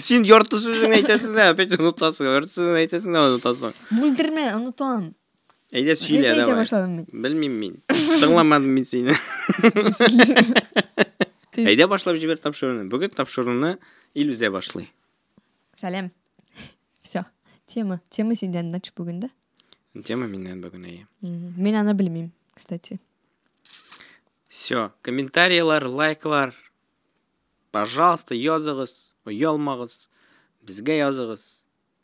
сен ярты сөзіңді айтасың да опять ұнытасың ярты сөзіңді айтасың да ұнытасың бүлдірме ұнытамын әйда сөйле несі айта давай башладым мен білмеймін мен тыңламадым мен сені әйда башлап жібер тапшыруны бүгін тапшыруны илюзия башлай сәлем все тема тема сенден начи бүгін да тема менен бүгін иә Мгм. мен аны білмеймін кстати все комментарийлар лайклар пожалуйста языңыз ұялмағыз бізге языңыз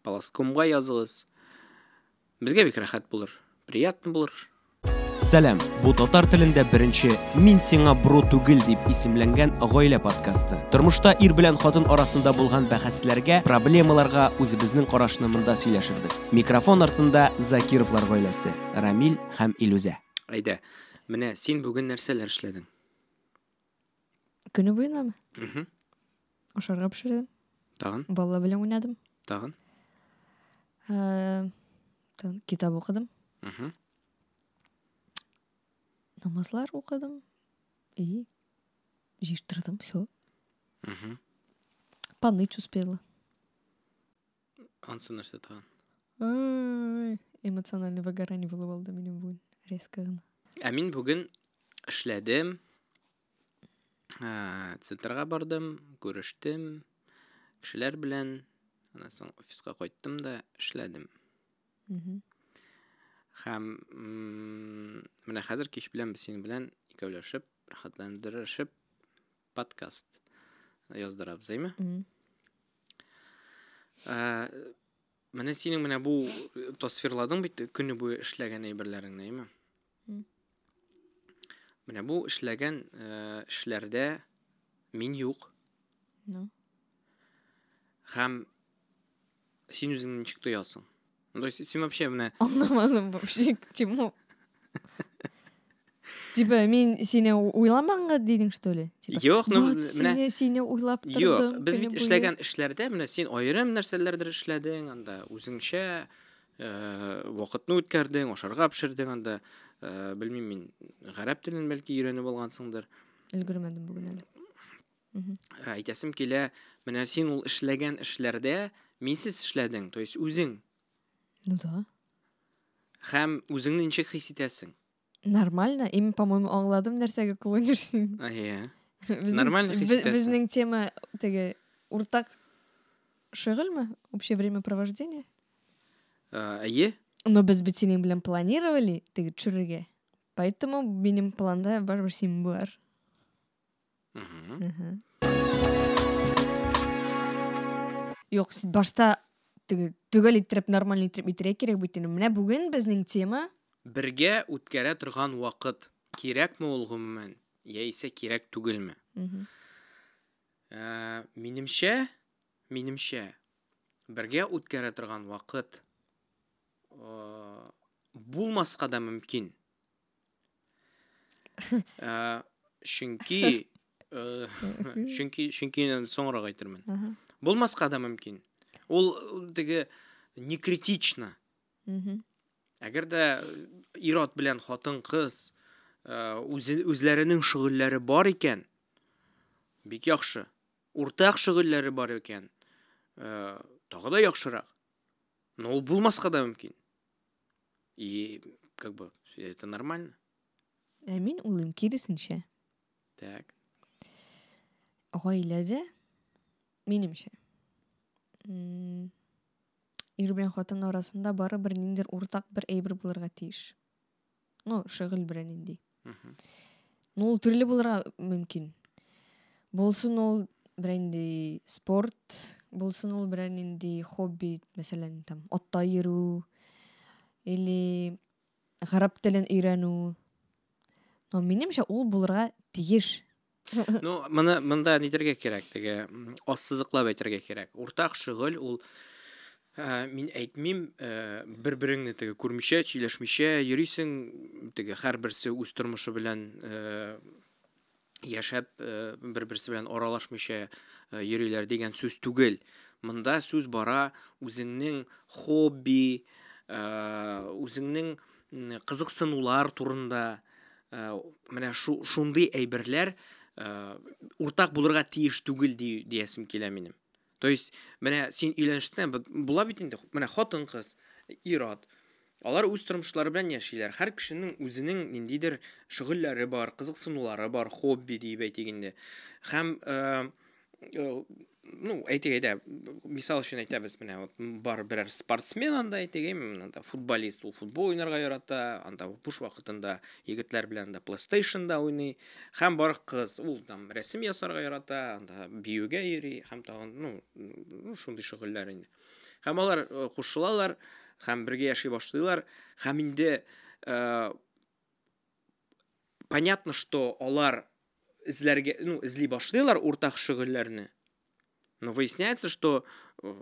полоскомға языңыз бізге бек рахат болыр приятно болыр. Сәлем бұл татар тілінде бірінші мин сиңа бро түгел дип исемләнгән гаилә подкасты. Тормышта ир белән хатын арасында булган бәхәсләргә проблемаларга үзебезнең карашны монда сөйләшербез. Микрофон артында закировлар гаиләсе рамил һәм илүзә. Әйдә менә син бүгін нәрсәләр эшләдең? Күні бойынамы Мгм. ашарға пішірдім тагын. Бала белән уйнадым. Тагын. Ә, тагын китап оқыдым Мгм. намазлар оқыдым и жиыртырдым все Мгм. поныть успела. Анысы нәрсе тагын? Ай, эмоциональный выгорание болып алды менен бүгін резко гына ә мин бүгін эшләдем. Ә, центрға бардым күрештем кешеләр белән аннан соң офиска да Мгм. һәм м, менә хәзер кич белән без синең белән икәүләшеп рәхәтләндерешеп подкаст яздырабыз әйме менә синең менә бу тасвирладың бит көне буе эшләгән әйберләреңне әйме. Менә бу эшләгән эшләрдә мин юк Ну. һәм син үзеңне ничек тоясың Ну, то есть син вообще менә Anlamadım вообще к чему. Типа мен сені ойламағанға дейдің что ли? Жоқ, ну, менә- сені ойлап без күні бит бойы». эшләгән эшләрдә менә син аерым нәрсәләрдер эшләдең, анда үзеңчә вакытны үткәрдең, ашарга пешердең анда, э, белмим мин, гарәп телен бәлки өйрәнеп алгансыңдыр. Өлгермәдем бүген әле. Ә, Әйтәсем килә, менә син ул эшләгән эшләрдә минсез эшләдең, то есть үзең Ну да. һәм үзеңне ничек хис итәсең? Нормально. Им, по-моему, аңладым нәрсәгә клонишсың. А, Иә. Нормально хис итәсең. Безнең тема теге уртак шөгыльме? Общее времяпровождение? Ә, Әйе. Но без бит синең белән планировали теге төшерергә. Поэтому минем планда барыбер син бар. Юк, сез башта теге түгел иттереп нормально иттереп итәргә кирәк бит инде. Менә бүген безнең тема Бергә үткәрә торган вакыт кирәкме ул гомумән, яисә кирәк түгелме? Мгм. Ә, минемчә, минемчә, бергә үткәрә торган вакыт э, булмаска да мөмкин. Ә, э, чөнки чөнки соңрак әйтермен. Ага. Булмаска да мөмкин. Ул ул теге не критично. Белән хатын кыз э, үзе үзләренең шөгыльләре бар икән, бик яхшы. Уртак шөгыльләре бар икән, э, тагы да яхшырак. Но ул булмаска да мөмкин. И как бы это нормально. Мин улым киресенчә. Так. Гаиләдә минемчә. Ир белән хатын арасында барыбер ниндидер уртак бер әйбер булырга тиеш. Ну, шөгыль белән инде. Ну, ул төрле булырга мөмкин. Булсын ул берәр инде спорт, булсын ул берәр инде хобби, мәсәлән, там, атта йөрү, или гарәп телен өйрәнү. Но минемчә ул булырга тиеш. Ну, моны монда нитәргә кирәк, теге ассызыклап әйтергә кирәк. Уртак шөгыль ул ә, мин әйтмим, ә, бер-береңне теге күрмичә, сөйләшмичә йөрисең, теге һәрберсе үз тормышы белән ә, яшәп, ә, бер-берсе белән аралашмыйча йөриләр дигән сүз түгел. Монда сүз бара үзеңнең хобби, ә, үзеңнең м, кызыксынулар турында, ә, менә шу, шундый әйберләр ә, булырга тиеш түгел ди, диясем килә минем. то есть менә син өйләнештең була бит инде менә хатын кыз ир-ат алар үз тормышлары белән яшиләр. Һәр кешенең үзенең ниндидер шөгыльләре бар кызыксынулары бар хобби дип әйтик инде ну әйтик әйдә мисал өчен әйтәбез менә вот бар берәр спортсмен анда әйтик әйме анда футболист ул футбол уйнарга ярата анда буш вакытында егетләр белән да плейстейшнда уйный һәм бар кыз ул там рәсем ясарга ярата анда биюгә йөри һәм тагын ну шундый шөгыльләр инде һәм алар э, кушылалар һәм бергә яши башлыйлар һәм инде э, понятно что алар эзләргә ну эзли башлыйлар уртак шөгыльләрне но выясняется что э,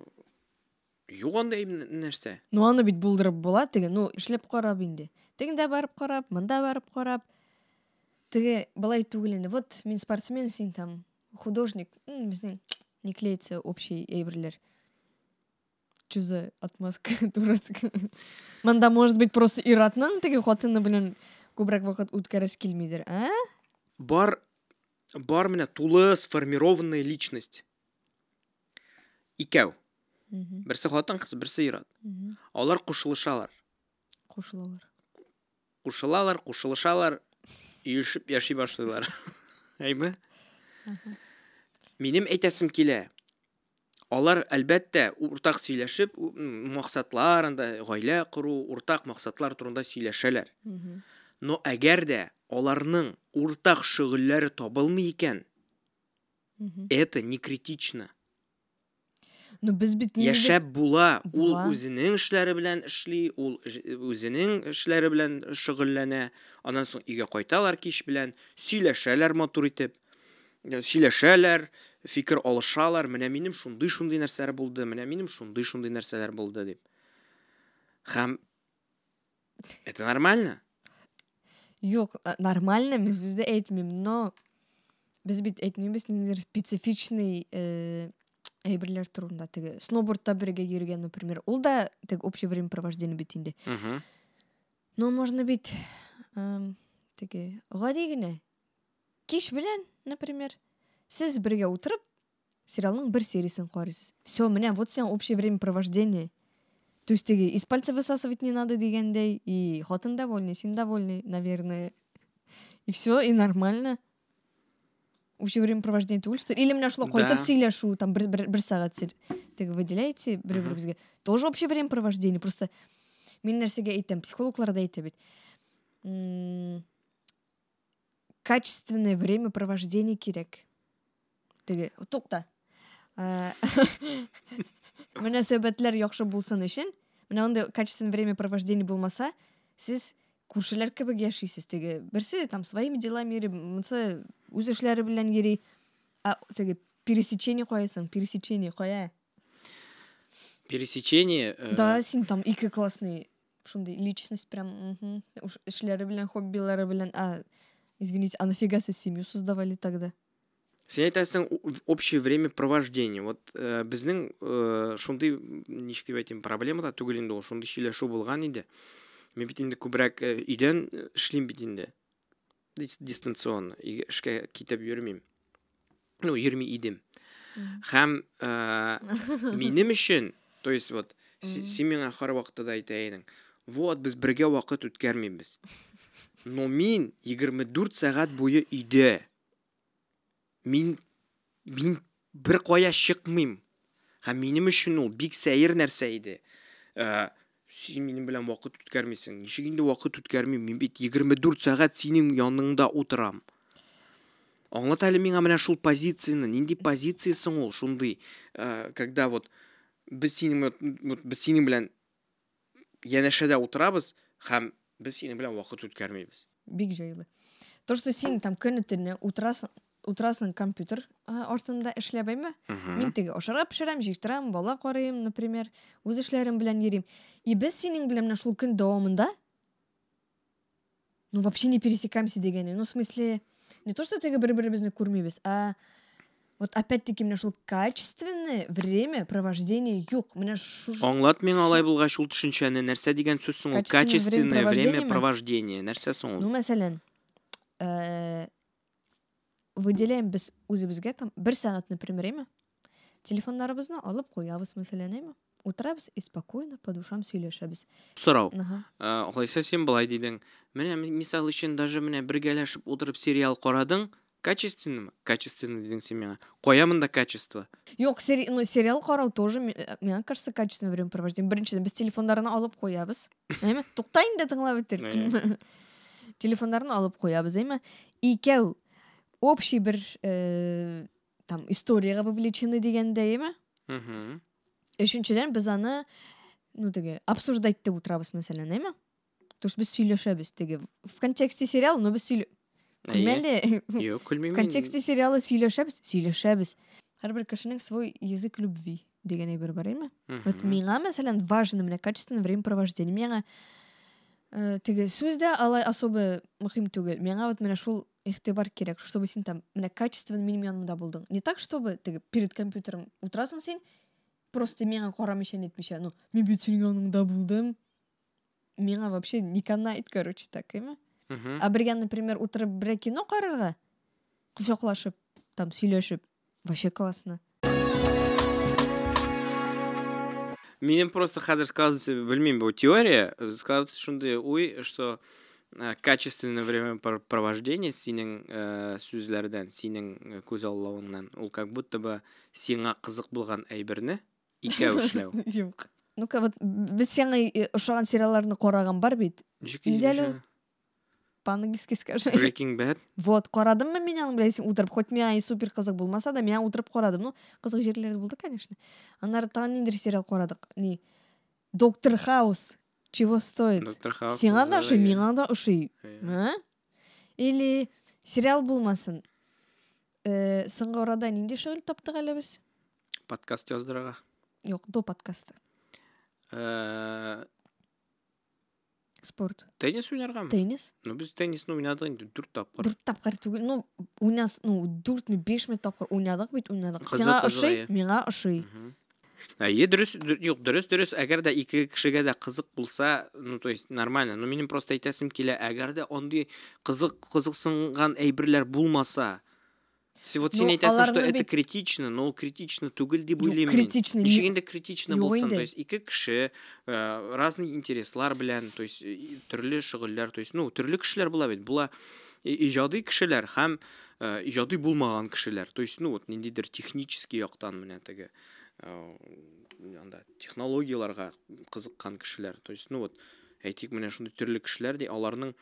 юк андай нәрсә ну аны бит булдырып була теге ну эшләп карап инде тегендә барып карап монда барып карап теге былай түгел инде вот мин спортсмен син там художник М, безнең не клеится общий әйберләр Чё за отмазка дурацкая монда может быть просто ир-атның теге хатыны белән күбрәк вакыт үткәрәсе килмидер а бар бар менә тулы сформированная личность Икәү. Мгм, берсе хатын кыз берсе ир-ат. Мгм. алар кушылышалар. Кушылалар. Кушылалар кушылышалар. Өешеп яши башлыйлар. Әйме? Минем әйтәсем килә алар әлбәттә уртак сөйләшеп у- м, максатлар анда гаилә кору уртак максатлар турында сөйләшәләр. Но әгәр дә аларның уртак шөгыльләре табылмый икән это не критично. ну без бит ниндидер- яшәп була ул Була. үзенең эшләре белән эшли ул ж- үзенең эшләре белән шөгыльләнә аннан соң өйгә кайталар кич белән сөйләшәләр матур итеп Э, сөйләшәләр фикер алышалар менә минем шундый шундый нәрсәләр булды менә минем шундый шундый нәрсәләр булды дип һәм это нормально Юк, а, нормально, мен сүзді әйтмеймін, но біз бит әйтмейміз ниндидер специфичный э, әйберлер турында теге сноубордта бірге йөргән, например, ул да теге общее времяпровождение бит инде. Но можно бит эм, теге гади генә кич белән, например, сез бергә утырып сериалның бер сериясын карыйсыз. Все, менә вот сиңа общее времяпровождение. То есть теге из пальца высасывать не надо дигәндәй, и хатын довольный, син довольный, наверное. И все, и нормально. Общее времяпровождение түгел, что или менә шулай Да. кайтып сөйләшү, там бер, бер сәгать сер- теге выделяете Мгм. беребезгә. Тоже общее времяпровождение, просто мин нәрсәгә әйтәм, психологлар да әйтә бит. М, Качественное времяпровождение кирәк. Теге, тукта. Ә, Мөнәсәбәтләр яхшы булсын өчен, менә анда качественное времяпровождение булмаса, сез күршеләр кебек яшисез. Теге берсе там своими делами йөри, монсы үз эшләре белән йөри. А теге пересечение куясың, пересечение куя. пересечение э, Да, син там ике классный шундай личность прям эшләре белән, хоббилары белән. А, извините, а нафига сез семью создавали тогда? Сен в общее время провождение. Вот э, безнең э, шундый ничек дип әйтим проблема да түгел инде ул шундый сөйләшү булган иде. Мин бит э, өйдән э, эшлим бит. Дис- Дистанционно. Эшкә китеп йөрмим. Ну, йөрми идем. Һәм минем өчен, то есть вот миңа һәр вакытта да әйтә идең. Вот без бергә вакыт үткәрмибез. Но мин 24 сәгать буе өйдә. Мин мин бер кая чыкмыйм. Һәм минем өчен ул бик сәер нәрсә иде. Э, син минем белән вакыт үткәрмисең. Ничек инде вакыт үткәрмим? Мин бит 24 сәгать синең яныңда утырам. Аңлат әле миңа менә шул позицияны, нинди позиция соң ул шундый, э, когда вот без синең вот- без синең белән янәшәдә утырабыз һәм без синең белән вакыт үткәрмибез. Бик җайлы. То, что син там көне төне утырасың, утырасың компьютер а, артында эшләбәйме? Мин теге ашарга пешерәм, җыштырам, бала карыйм, например, үз эшләрем белән йөрим. И без синең белән менә шул көн дәвамында ну вообще не пересекаемся дигәне. Ну, в смысле, не то, что теге бер-беребезне күрмибез, а вот опять-таки менә шул качественное время провождения юк. Менә шу Аңлат миңа алай булгач ул төшенчәне, нәрсә дигән сүз соң ул? Качественное время ме? провождение. Нәрсә соң Ну, ул? мәсәлән, э, выделяем без үзебезгә там бер сәгать, например, эме? телефондарыбызны алып куябыз мәсәлән әйме утырабыз и спокойно по душам сорау Аха. Ә, алайса сен былай дидің менә ми- мисал өчен даже менә бергәләшеп утырып сериал карадың качественныймы качественно дидең сен миңа куямын да качество Юк, сери... ну, сериал карау тоже, ме- э, мне кажется, качественное времяпровождение. Беренчеден без телефондарны алып куябыз. Әйме? Тукта инде тыңлап бетер. Телефондарны алып куябыз, әйме? Икәү общий бер э, там историяга вовлечены дигәндә, әйме? Мгм. Өченчедән без аны ну теге обсуждать итеп утырабыз мәсәлән, әйме? То есть без сөйләшәбез теге в контексте сериала, но Әйе. Мәле Юк, күлмим в контексте сериала сөйләшәбез, сөйләшәбез. Һәрбер кешенең свой язык любви дигән әйбер бар, әйме? Вот миңа мәсәлән важно менә качественное времяпровождение. Миңа э, теге сүздә алай особо мөһим түгел. Миңа вот менә шул игътибар кирәк, чтобы син там менә качественно минем янымда булдың. Не так, чтобы теге перед компьютером утырасың син, просто миңа карамыйча нетмичә, ну, бит синең яныңда булдым. Миңа вообще не канает, короче, так? Мгм. А бергә, например, утырып бер кино карарга, кучаклашып, там сөйләшеп, вообще классно. Менің просто қазір складывается, білмеймін, бұл теория, э, складывается ой, что э, качественное времяпровождение сенің э, сөздерден, сенің э, көз аллауыңнан, ол как будто бы сеңа қызық болған әйберні икәү эшләү. Юк. Ну-ка, вот без сиңа э, ошаган сериалларны караган бар бит. Ишелә? По-английски скажи. Breaking Bad. Вот, карадыммы мен белән син утырып, хоть и супер кызык булмаса да, миңа утырып карадым. Ну, кызык җирләре булды, конечно. Аннары тагын ниндер сериал карадык. Ни? Доктор Хаус. Чего стоит? Сиңа да иә. миңа да. А? Или сериал булмасын. Э, соңгы арада нинди шөгыль таптык әле без? Подкаст яздырага. Юк, до подкаста. Э, Спорт. Теннис уйнаргамы? Теннис. Ну без теннисны уйнадык инде 4 тапкыр. Дүрт тапкыр түгел. Ну, уйнас, ну, дүртме, бешме тапкыр уйнадык бит, уйнадык. Кызык, Сиңа кызык, ошый, дөрес, дүр- юк, дөрес, дөрес. Әгәр дә ике кешегә дә кызык булса, ну, то есть нормально. Но минем просто әйтәсем килә, әгәр дә андый кызык, кызыксынган әйберләр булмаса, вот Ну, әйтәсең, что это критично, но ул критично түгел дип уйлыйм. критично, Ничек инде критично булсын, то есть ике кеше, э, разный интереслар белән, то есть төрле шөгыльләр, то есть, ну, төрле кешеләр була бит. Була иҗади кешеләр һәм э, иҗади булмаган кешеләр. То есть, ну, вот ниндидер технический яктан менә теге э, анда технологияларга кызыккан кешеләр. То есть, ну, вот әйтик менә шундый төрле кешеләр ди, аларның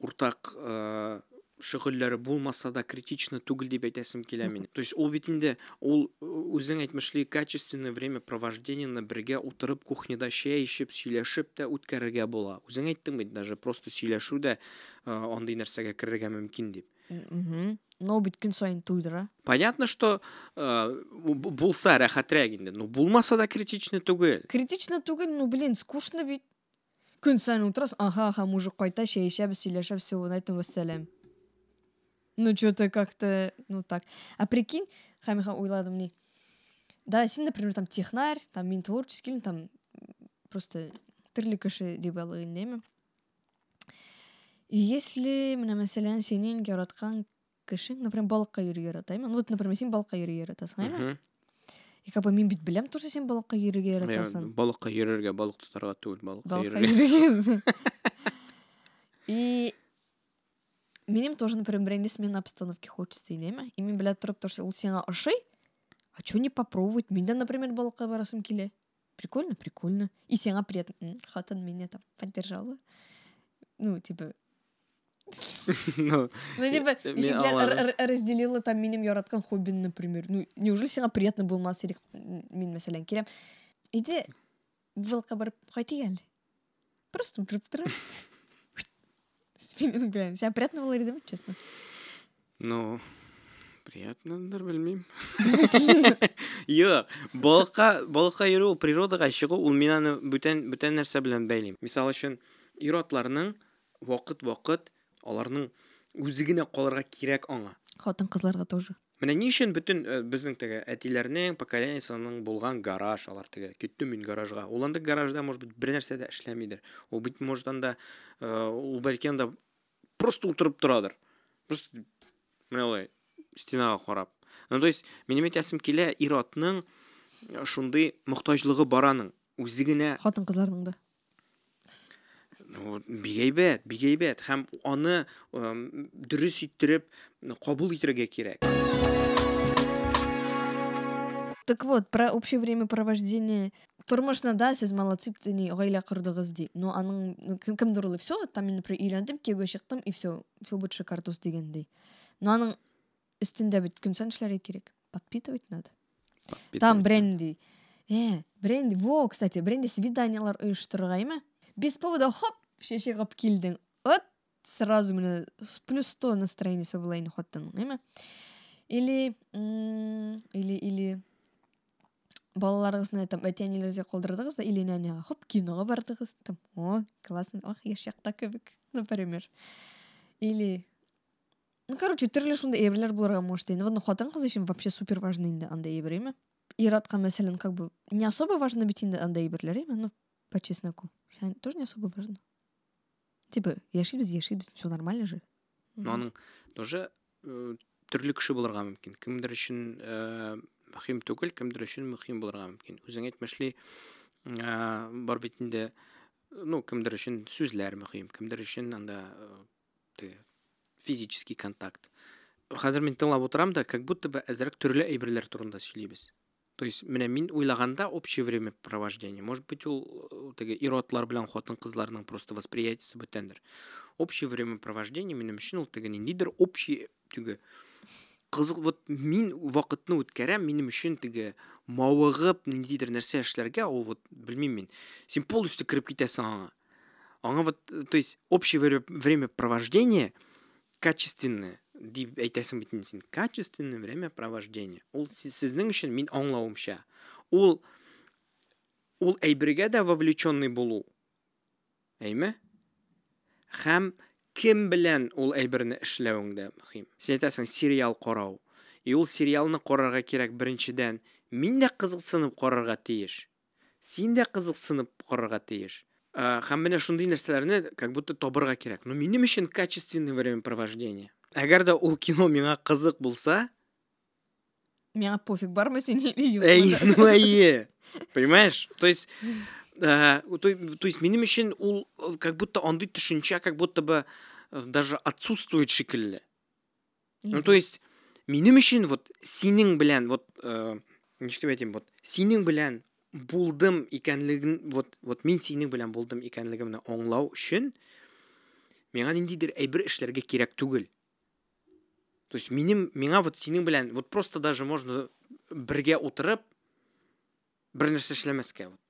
уртак э, шөгыльләре булмаса да критично түгел дип әйтәсем килә минем. То есть инде ул э, үзең әйтмешли качественное время провождениены бергә утырып кухняда чәй эчеп сөйләшеп тә үткәрергә була. Үзең әйттең бит даже просто сөйләшү дә э, андый нәрсәгә керергә мөмкин дип. Мгм. Но бит көн сайын туйдыра. Понятно, что э, бу- булса рәхәтрәк инде. Ну булмаса да критично түгел. Критично түгел, ну, блин, скучно бит. Көн сайын утырасың, аха, аха, мужик кайта, чәй ичәбез, сөйләшәбез, все, на этом вассалам. Ну, что-то как-то, ну, так. А прикинь, Хамиха уйладым, не. Да, син, например, там технарь, там мин творческий, ну, там просто төрле кеше дип алган инде. И если, менә мәсәлән, синең яраткан кешең, например, балыкка йөрергә ярата, әйме? Ну, вот, например, син балыкка йөрергә яратасың, әйме? Мгм. И как бы мин бит беләм тоже син балыкка йөрергә Иә, яратасың. Балыкка йөрергә, балык тотарга түгел, балыкка Балыкка йөрергә. йөрергә. И минем тоже, например, бренди смена обстановки хочется, инеме. И мен белә торып торса, ул сиңа ошый. А чё не попробовать? Мин дә, например, балыкка барасым килә. Прикольно, прикольно. И сиңа приятно. М, Хатын меня там поддержала. Ну, типа, Ну, типа, Мен разделила там минем яраткан хоббин, например. Ну, неужели сиңа приятно булмас идек? Мин, мәсәлән, киләм. Иде, вылка барып кайтыйк әле. Просто утырып торабыз. Спиннинг белән. Сиңа приятно булыр идеме, честно? ну, приятнодыр, белмим. Юк, балыкка, балыкка йөрү, ул природага чыгу, ул мин аны бүтән бүтән нәрсә белән бәйлим. Мисал өчен, ир-атларның вакыт-вакыт аларның үзе генә калырга кирәк аңа. Хатын кызларга тоже. Менә ни өчен бөтен э, безнең теге әтиләрнең поколениясының булган гараж, алар теге киттем мин гаражга. Ул анда гаражда может быть бер нәрсә дә эшләмидер. Ул бит может анда э, ул бәлки анда просто утырып торадыр. Просто менә улай стенага карап. Ну то есть минем әйтәсем килә ир-атның шундый мохтаҗлыгы бар аның үзе генә хатын кызларның да Ну, бик әйбәт бик әйбәт һәм аны дөрес иттереп кабул итәргә кирәк. Так вот про общее времяпровождение. Тормышна да сиз молодцы тени гаилә кордыгыз ди. Но аның кемдер ул все там мен например өйләндем кияүгә чыктым и все все будет шикардос дигәндәй но аның өстендә бит көн саен эшләргә кирәк. Подпитывать надо. Там бренди. Э бренди. Во кстати бренди свиданиялар оештырырга эме без повода хоп шеше кылып килдең вот сразу с плюс сто настроениесе була инде хатының эме или или или балаларыгызны там әти әниләргә калдырдыгыз да или няняга хоп кинога бардыгыз там о классно яшь якта кебек например. Или ну короче төрле шундай әйберләр булырга может инде вот хатын кыз өчен вообще супер важно инде андай әйбер эме ир-атка мәсәлән как бы не особо важно бит инде андай эме ну по чесноку. Тоже не особо важно типа яшибез яшибез все нормально же Но аның тоже э, төрле кеше булырга мөмкин кемдер өчен э, мөһим түгел кемдер өчен мөһим булырга мөмкин үзең әйтмешли э, бар бит инде ну кемдер өчен сүзләр мөһим кемдер өчен анда физический контакт. Хәзер мин тыңлап утырам да как будто бы әзрәк төрле әйберләр турында сөйлибез то есть менә мин уйлаганда общее времяпровождение может быть ул э, теге ир-атлар белән хатын кызларның просто восприятиесе бүтәндер общее времяпровождение минем өчен ул теге ниндидер общий теге кызык вот мин вакытны үткәрәм минем өчен теге мавыгып ниндидер нәрсә эшләргә ул вот белмим мин. Син полностью кереп китәсең аңа. Аңа вот э, то есть общее вре- времяпровождение качественное. Дип әйтәсең бит инде син качественное времяпровождение. Ул си- сезнең өчен мин аңлавымча ул ул әйбергә дә вовлеченный булу әйме һәм кем белән ул әйберне эшләвең дә мөһим син әйтәсең сериал карау и ул сериалны карарга кирәк беренчедән мин дә кызыксынып карарга тиеш. Син дә кызыксынып карарга тиеш. Ә, һәм менә шундый нәрсәләрне как будто табырга кирәк но минем өчен качественное времяпровождение. Әгәр дә ул кино миңа кызык булса миңа пофиг бармы син или Эй, юкмы ну әйе. Понимаешь? То есть, э, то, то есть минем өчен ул как будто андый төшенчә как будто бы э, даже отсутствует шикелле. Ну, то есть, минем өчен вот синең белән вот э, дип әйтим, вот синең белән булдым икәнлеген вот вот мин синең белән булдым икәнлегемне аңлау өчен миңа ниндидер әйбер эшләргә кирәк түгел. То есть минем миңа вот синең белән вот просто даже можно бергә утырып бер нәрсә эшләмәскә вот.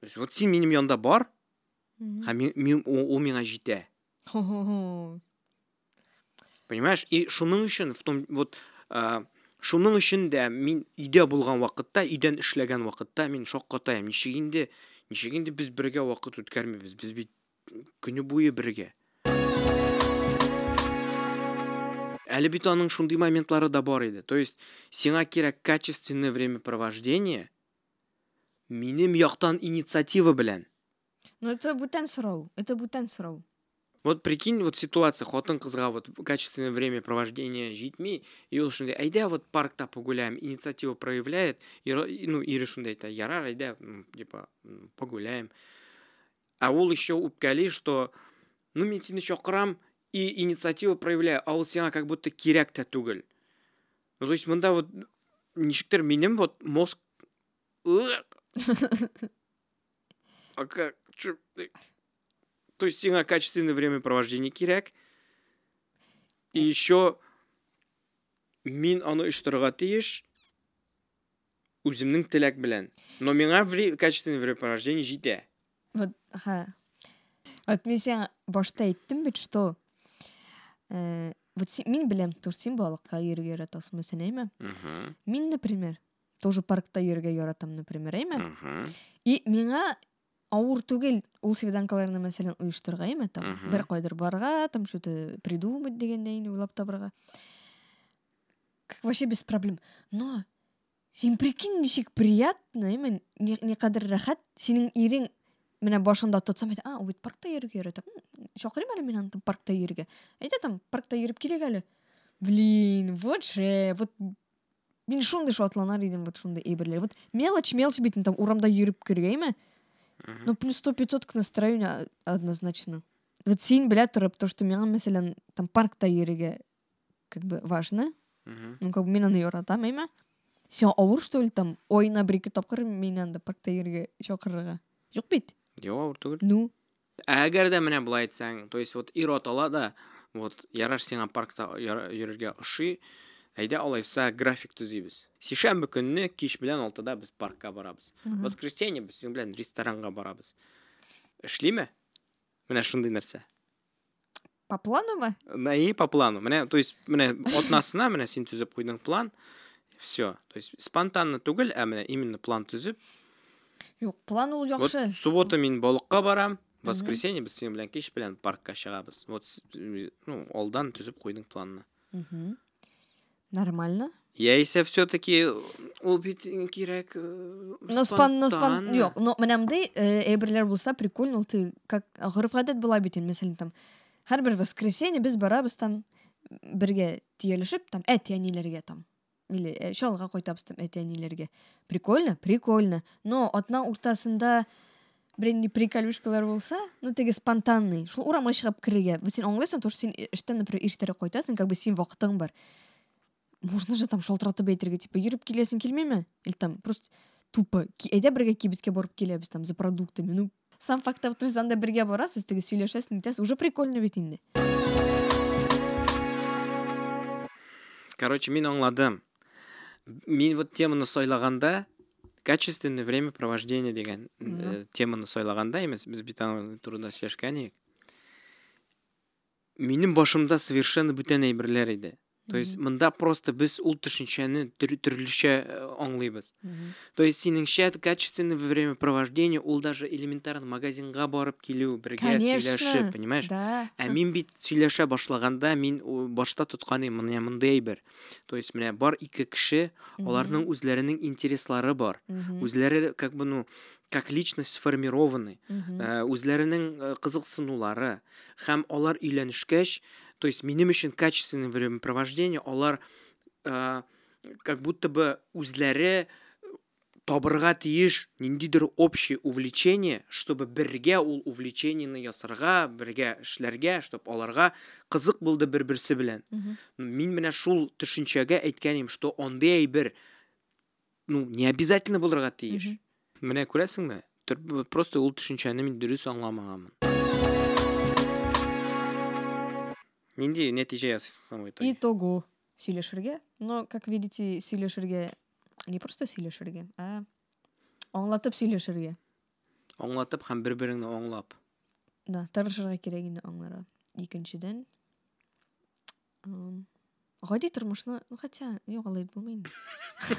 То есть вот син минем янда бар һәм ул, ул миңа. Хо-хо-хо. Понимаешь? И шуның өчен в том вот шуның өчен дә мин өйдә булган вакытта, өйдән эшләгән вакытта мин шаккатаем. Ничек инде, ничек инде без бергә вакыт үткәрмибез? Без бит көне буе бергә. Әле бит аның шундый моментлары да бар иде. То есть сиңа кирәк качественное времяпровождение минем яктан инициатива белән. Ну это бүтән сорау. Это бүтән сорау. Вот прикинь, вот ситуация, хатын кызга вот качественное времяпровождение җитми, и ул шундай, әйдә вот паркта погуляем, инициатива проявляет, и, ро- и, ну, ире шундай әйтә, ярар, әйдә, м, типа, м, погуляем. А ул еще үпкәли, что, ну, мин сине чакырам, и инициатива проявляю, а ул сиңа как будто тә түгел. Ну, то есть монда вот ничектер минем вот мозг А как? То есть сиңа качественное времяпровождение кирәк. И еще мин аны оештырырга тиеш үземнең теләк белән. Но миңа качественное времяпровождение җитә. Вот, ха. Вот мен сиңа башта әйттем бит, что вот син, мин беләм, тоже йөрергә яратасың мәсәлән, әйме? Мгм. Мин, например, тоже паркта йөрергә яратам, например? Мгм. И миңа авыр түгел ул свиданкаларны мәсәлән оештырырга, әйме? Там Мгм. бер кайдыр барга, там что-то придумать дигәндәй инде уйлап табырга. Как вообще без проблем. Но син прикинь, ничек приятно, әйме? Ни ни кадәр рәхәт менә башында тотсам әйтә, а, ул бит паркта йөрергә ярата. М, Чакырыйм әле мин аны паркта йөрергә. Әйтә там паркта йөреп килик әле. Блин, вот же, вот мен шундай шатланар едім вот шундай эбирлер вот мелочь мелочь бейтін там урамда йөрүп кергейме ну плюс сто пятьсот к настроению однозначно вот сен біле тұрып то что маған мәселен там паркта йөрүгө как бы важно ну как бы мен аны яратам эме сен ауыр что ли там ойына бір екі тапқыр мени анда паркта йөрүгө чакырырга жок бит Жоқ, ауыр түгел. ну Әгәр дә менә былай әйтсәң, то есть вот ир атала да, вот яраш сиңа паркта йөрергә ошый, әйдә алайса график төзибез. Сишәмбе көнне кич белән 6да без паркка барабыз. Воскресенье без синең белән ресторанга барабыз. Эшлиме? Менә шундый нәрсә. по плану ма На и по плану. Менә, то есть менә атнасына менә син төзеп куйдың план. Все. То есть спонтанно түгел, ә менә именно план төзеп, Юк, план ул Вот жакшы. суббота мин балыкка барам, воскресенье без синең белән кич белән паркка чыгабыз. Вот с- ну, алдан төзеп куйдың планны. Мгм. Нормально. Яисә все-таки ул бит кирәк э, Но спан, но спан, спонтанно. yok, но менәмдей әйберләр булса прикольно, ул ты как бит инде, мәсәлән там һәрбер воскресенье без барабыз там бергә тиялешеп там әт там или э, шалга кайтабыз там әт яниләргә. Прикольно, прикольно. Но атна уртасында бренди приколюшкалар булса, ну теге спонтанный. Шул урамга чыгып кирергә. Вы син аңлайсың, то что син эштән например иртәрәк кайтасың, как бы син вакытың бар. Можно же там шалтыратып әйтергә, типа йөреп киләсең килмәме? Или там просто тупо әйдә бергә кибеткә барып киләбез там за продуктами. Ну, сам факт авторизанда бергә барасыз, теге сөйләшәсең, итәсең, уже прикольно бит инде. Короче, мин аңладым. Мин вот теманы сайлаганда качественное время провождения дигән э, теманы сайлаганда эмес, без бит аны турында сөйләшкән идек. Минем башымда совершенно бүтән әйберләр иде. То есть монда просто без ул төшенчәне төр- төрлечә э, аңлыйбыз. То есть синеңчә качественное времяпровождение ул даже элементарно магазинга барып килү, бергә сөйләшеп, понимаешь? Да. Ә мин бит сөйләшә башлаганда мин у- башта тоткан идем менә мондай әйбер. То есть менә бар ике кеше, аларның үзләренең интереслары бар. Үзләре как бы ну как личность сформированы. Ә, Үзләренең э, кызыксынулары һәм алар өйләнешкәч, то есть минем өчен качественное времяпровождение алар э, как будто бы үзләре табырга тиеш ниндидер общее увлечение, чтобы бергә ул увлечениене ясарга, бергә эшләргә, чтобы аларга кызык булды бер-берсе белән. Мин менә шул төшенчәгә әйткәнем, что андый әйбер ну, не обязательно булырга тиеш. Менә күрәсеңме? Төр- вот Просто ул төшенчәне мин дөрес аңламаганмын. Ясыйсың в итоге? Итого сөйләшергә. Но, как видите, сөйләшергә не просто сөйләшергә, а аңлатып сөйләшергә. Аңлатып һәм бер-береңне аңлап. Да, тырышырга кирәк инде аңлара. Икенчедән ам, гади тормышны, ну хотя, юк алай булмый инде.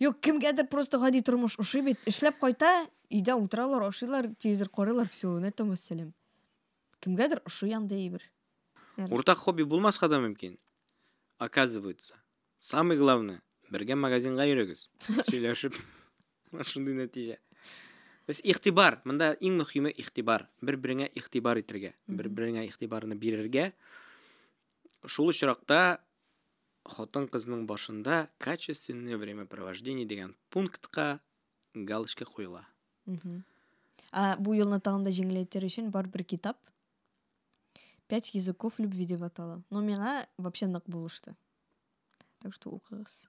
Юк, кемгәдер просто гади тормыш ошый бит. Эшләп кайта, өйдә утыралар, ашыйлар, телевизор карыйлар, все, на этом вәссәлам. Кемгәдер ошый андай әйбер. Уртак хобби булмаска да мөмкин. Оказывается, самое главное, бергә магазинга йөрегез. Сөйләшеп. Шундый нәтиҗә. То есть игътибар, монда иң мөһиме игътибар. Бер-береңә игътибар итәргә, бер-береңә игътибарны бирергә. Шул очракта хатын кызның башында качественное времяпровождение дигән пунктка галочка куела. Мгм. А бу елны тагында җиңеләйтер өчен бар бер китап. Пять языков любви дип атала. Но миңа вообще нык булышты. Так что укыгыз.